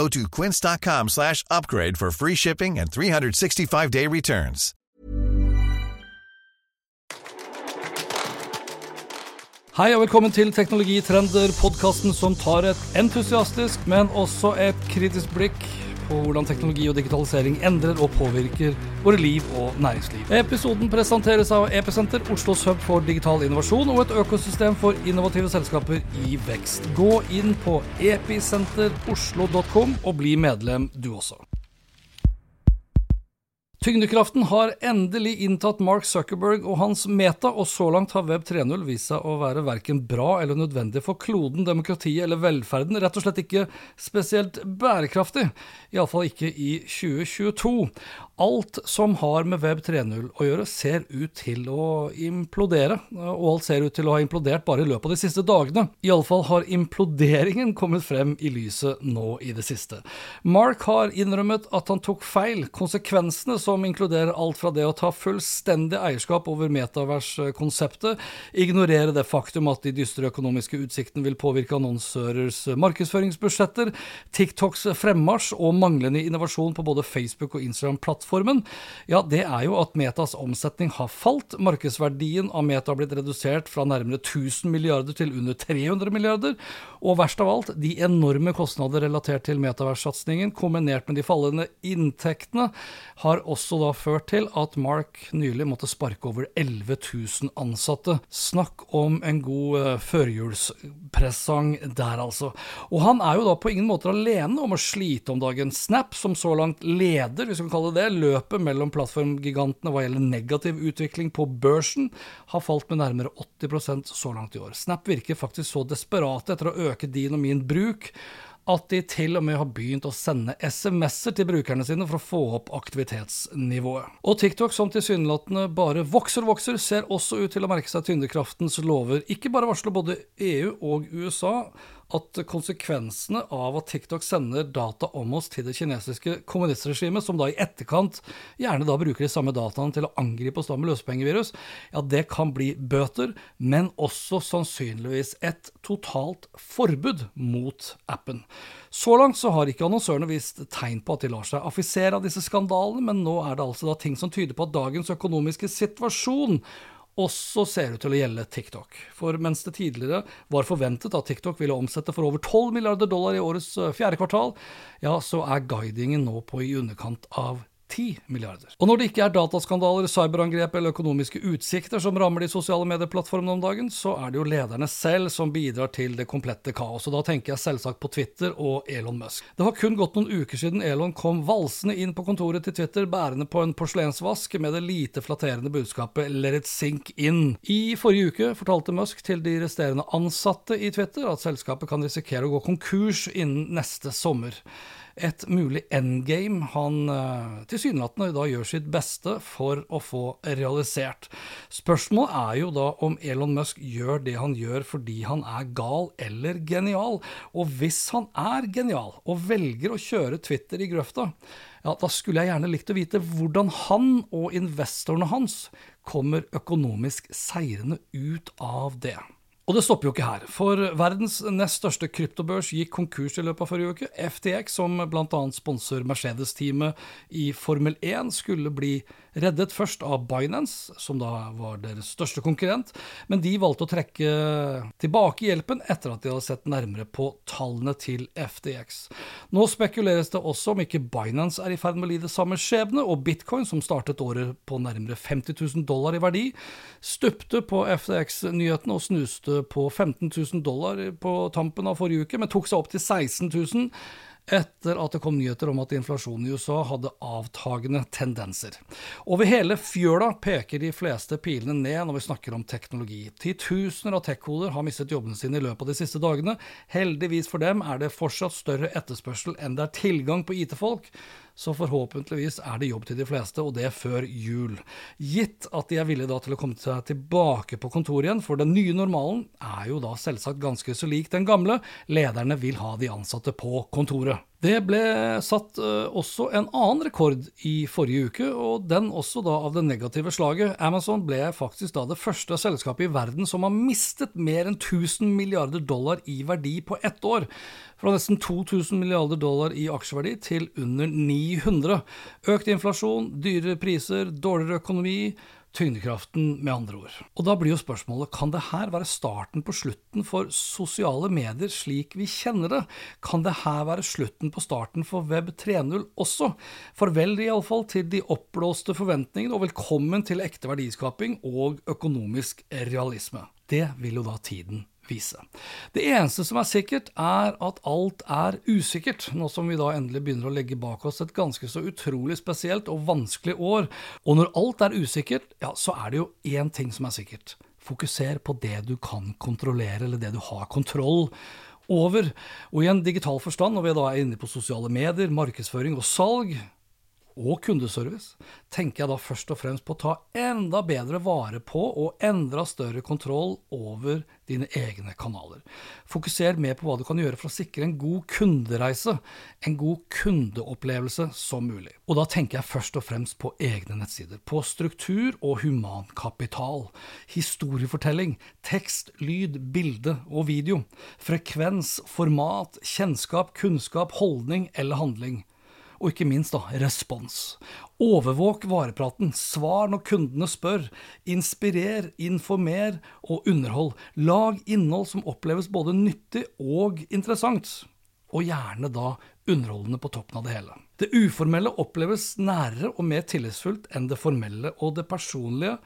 Go to quince.com slash upgrade for free shipping and 365-day returns. Hei og velkommen til Teknologitrender, podkasten som tar et entusiastisk, men også et kritisk blikk på hvordan teknologi og digitalisering endrer og påvirker våre liv og næringsliv. Episoden presenteres av Episenter, Oslos hub for digital innovasjon og et økosystem for innovative selskaper i vekst. Gå inn på episenteroslo.com og bli medlem du også. Tyngdekraften har endelig inntatt Mark Zuckerberg og hans Meta, og så langt har Web 3.0 vist seg å være verken bra eller nødvendig for kloden, demokratiet eller velferden. Rett og slett ikke spesielt bærekraftig, iallfall ikke i 2022. Alt som har med Web 3.0 å gjøre, ser ut til å implodere, og alt ser ut til å ha implodert bare i løpet av de siste dagene. Iallfall har imploderingen kommet frem i lyset nå i det siste. Mark har innrømmet at han tok feil. Konsekvensene som inkluderer alt fra det å ta fullstendig eierskap over metaverskonseptet, ignorere det faktum at de dystre økonomiske utsiktene vil påvirke annonsørers markedsføringsbudsjetter, TikToks fremmarsj og manglende innovasjon på både Facebook og Instagram-plattformer plattformen, ja, det er jo at Metas omsetning har falt. Markedsverdien av Meta har blitt redusert fra nærmere 1000 milliarder til under 300 milliarder. Og verst av alt, de enorme kostnader relatert til metaverssatsingen, kombinert med de fallende inntektene, har også da ført til at Mark nylig måtte sparke over 11 000 ansatte. Snakk om en god uh, førjulspresang der, altså. Og han er jo da på ingen måte alene om å slite om dagen. Snap, som så langt leder, hvis vi kan kalle det det, løpet mellom plattformgigantene hva gjelder negativ utvikling på børsen, har falt med nærmere 80% så langt i år. Snap virker faktisk så desperate etter å øke din og min bruk at de til og med har begynt å sende SMS-er til brukerne sine for å få opp aktivitetsnivået. Og TikTok, som tilsynelatende bare vokser og vokser, ser også ut til å merke seg tyngdekraftens lover. Ikke bare varsler både EU og USA at konsekvensene av at TikTok sender data om oss til det kinesiske kommunistregimet, som da i etterkant gjerne da bruker de samme dataene til å angripe oss da med løsepengevirus, ja, det kan bli bøter, men også sannsynligvis et totalt forbud mot appen. Så langt så har ikke annonsørene vist tegn på at de lar seg affisere av disse skandalene, men nå er det altså da ting som tyder på at dagens økonomiske situasjon også ser ut til å gjelde TikTok. For mens det tidligere var forventet at TikTok ville omsette for over 12 milliarder dollar i årets eh, fjerde kvartal, ja, så er guidingen nå på i underkant av 10 milliarder. Og når det ikke er dataskandaler, cyberangrep eller økonomiske utsikter som rammer de sosiale medieplattformene om dagen, så er det jo lederne selv som bidrar til det komplette kaos. Og da tenker jeg selvsagt på Twitter og Elon Musk. Det har kun gått noen uker siden Elon kom valsende inn på kontoret til Twitter bærende på en porselensvask med det lite flatterende budskapet 'let it sink in'. I forrige uke fortalte Musk til de resterende ansatte i Twitter at selskapet kan risikere å gå konkurs innen neste sommer et mulig endgame han uh, tilsynelatende da gjør sitt beste for å få realisert. Spørsmålet er jo da om Elon Musk gjør det han gjør fordi han er gal eller genial. Og hvis han er genial og velger å kjøre Twitter i grøfta, ja, da skulle jeg gjerne likt å vite hvordan han og investorene hans kommer økonomisk seirende ut av det. Og det stopper jo ikke her, for verdens nest største kryptobørs gikk konkurs i løpet av forrige uke. FTX, som bl.a. sponser Mercedes-teamet i Formel 1, skulle bli reddet først av Binance, som da var deres største konkurrent, men de valgte å trekke tilbake hjelpen etter at de hadde sett nærmere på tallene til FDX. Nå spekuleres det også om ikke Binance er i ferd med å lide samme skjebne, og bitcoin, som startet året på nærmere 50 000 dollar i verdi, stupte på FDX-nyhetene og snuste på 15 000 dollar på tampen av forrige uke, men tok seg opp til 16 000 etter at det kom nyheter om at inflasjonen i USA hadde avtagende tendenser. Over hele fjøla peker de fleste pilene ned når vi snakker om teknologi. Titusener av tech-hoder har mistet jobbene sine i løpet av de siste dagene. Heldigvis for dem er det fortsatt større etterspørsel enn det er tilgang på IT-folk, så forhåpentligvis er det jobb til de fleste, og det før jul. Gitt at de er villige da til å komme seg tilbake på kontoret igjen, for den nye normalen er jo da selvsagt ganske så lik den gamle. Lederne vil ha de ansatte på kontoret. Det ble satt uh, også en annen rekord i forrige uke, og den også da av det negative slaget. Amazon ble faktisk da det første selskapet i verden som har mistet mer enn 1000 milliarder dollar i verdi på ett år. Fra nesten 2000 milliarder dollar i aksjeverdi til under 900. Økt inflasjon, dyrere priser, dårligere økonomi tyngdekraften, med andre ord. Og da blir jo spørsmålet, kan det her være starten på slutten for sosiale medier slik vi kjenner det? Kan det her være slutten på starten for Web 3.0 også? Farvel iallfall til de oppblåste forventningene, og velkommen til ekte verdiskaping og økonomisk realisme. Det vil jo da tiden vise. Det eneste som er sikkert, er at alt er usikkert, nå som vi da endelig begynner å legge bak oss et ganske så utrolig spesielt og vanskelig år. Og når alt er usikkert, ja, så er det jo én ting som er sikkert. Fokuser på det du kan kontrollere, eller det du har kontroll over. Og i en digital forstand, når vi da er inne på sosiale medier, markedsføring og salg, og kundeservice, tenker jeg da først og fremst på å ta enda bedre vare på og enda større kontroll over dine egne kanaler. Fokuser mer på hva du kan gjøre for å sikre en god kundereise, en god kundeopplevelse som mulig. Og da tenker jeg først og fremst på egne nettsider, på struktur og humankapital, historiefortelling, tekst, lyd, bilde og video, frekvens, format, kjennskap, kunnskap, holdning eller handling og ikke minst da, respons. Overvåk varepraten, svar når kundene spør, inspirer, informer og underhold. Lag innhold som oppleves både nyttig og interessant, og gjerne da underholdende på toppen av det hele. Det uformelle oppleves nærere og mer tillitsfullt enn det formelle, og det personlige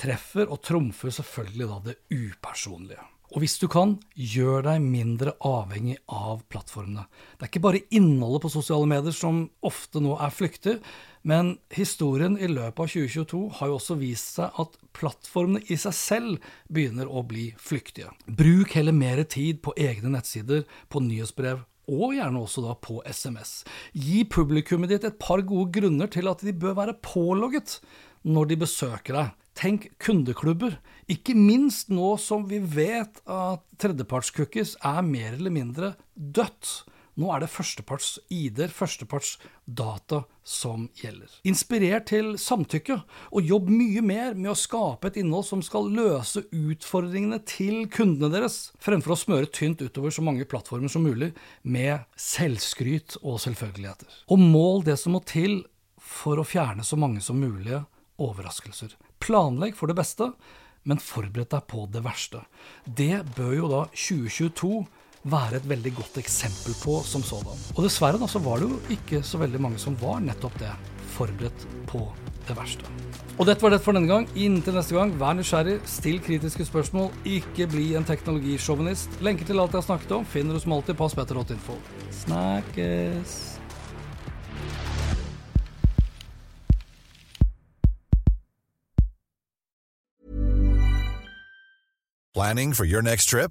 treffer og trumfer selvfølgelig da det upersonlige. Og hvis du kan, gjør deg mindre avhengig av plattformene. Det er ikke bare innholdet på sosiale medier som ofte nå er flyktig, men historien i løpet av 2022 har jo også vist seg at plattformene i seg selv begynner å bli flyktige. Bruk heller mer tid på egne nettsider, på nyhetsbrev og gjerne også da på SMS. Gi publikummet ditt et par gode grunner til at de bør være pålogget når de besøker deg. Tenk kundeklubber, ikke minst nå som vi vet at tredjepartscookies er mer eller mindre dødt. Nå er det førsteparts-ID-er, førsteparts-data, som gjelder. Inspirer til samtykke, og jobb mye mer med å skape et innhold som skal løse utfordringene til kundene deres, fremfor å smøre tynt utover så mange plattformer som mulig med selvskryt og selvfølgeligheter. Og mål det som må til for å fjerne så mange som mulige overraskelser. Planlegg for det beste, men forbered deg på det verste. Det bør jo da 2022 være et veldig godt eksempel på som sådan. Og dessverre da, så var det jo ikke så veldig mange som var nettopp det. Forberedt på det verste. Og dette var det for denne gang. Inntil neste gang, vær nysgjerrig, still kritiske spørsmål, ikke bli en teknologisjåvinist. Lenker til alt jeg har snakket om finner du som alltid på aspetter.info. Snakkes! Planning for your next trip?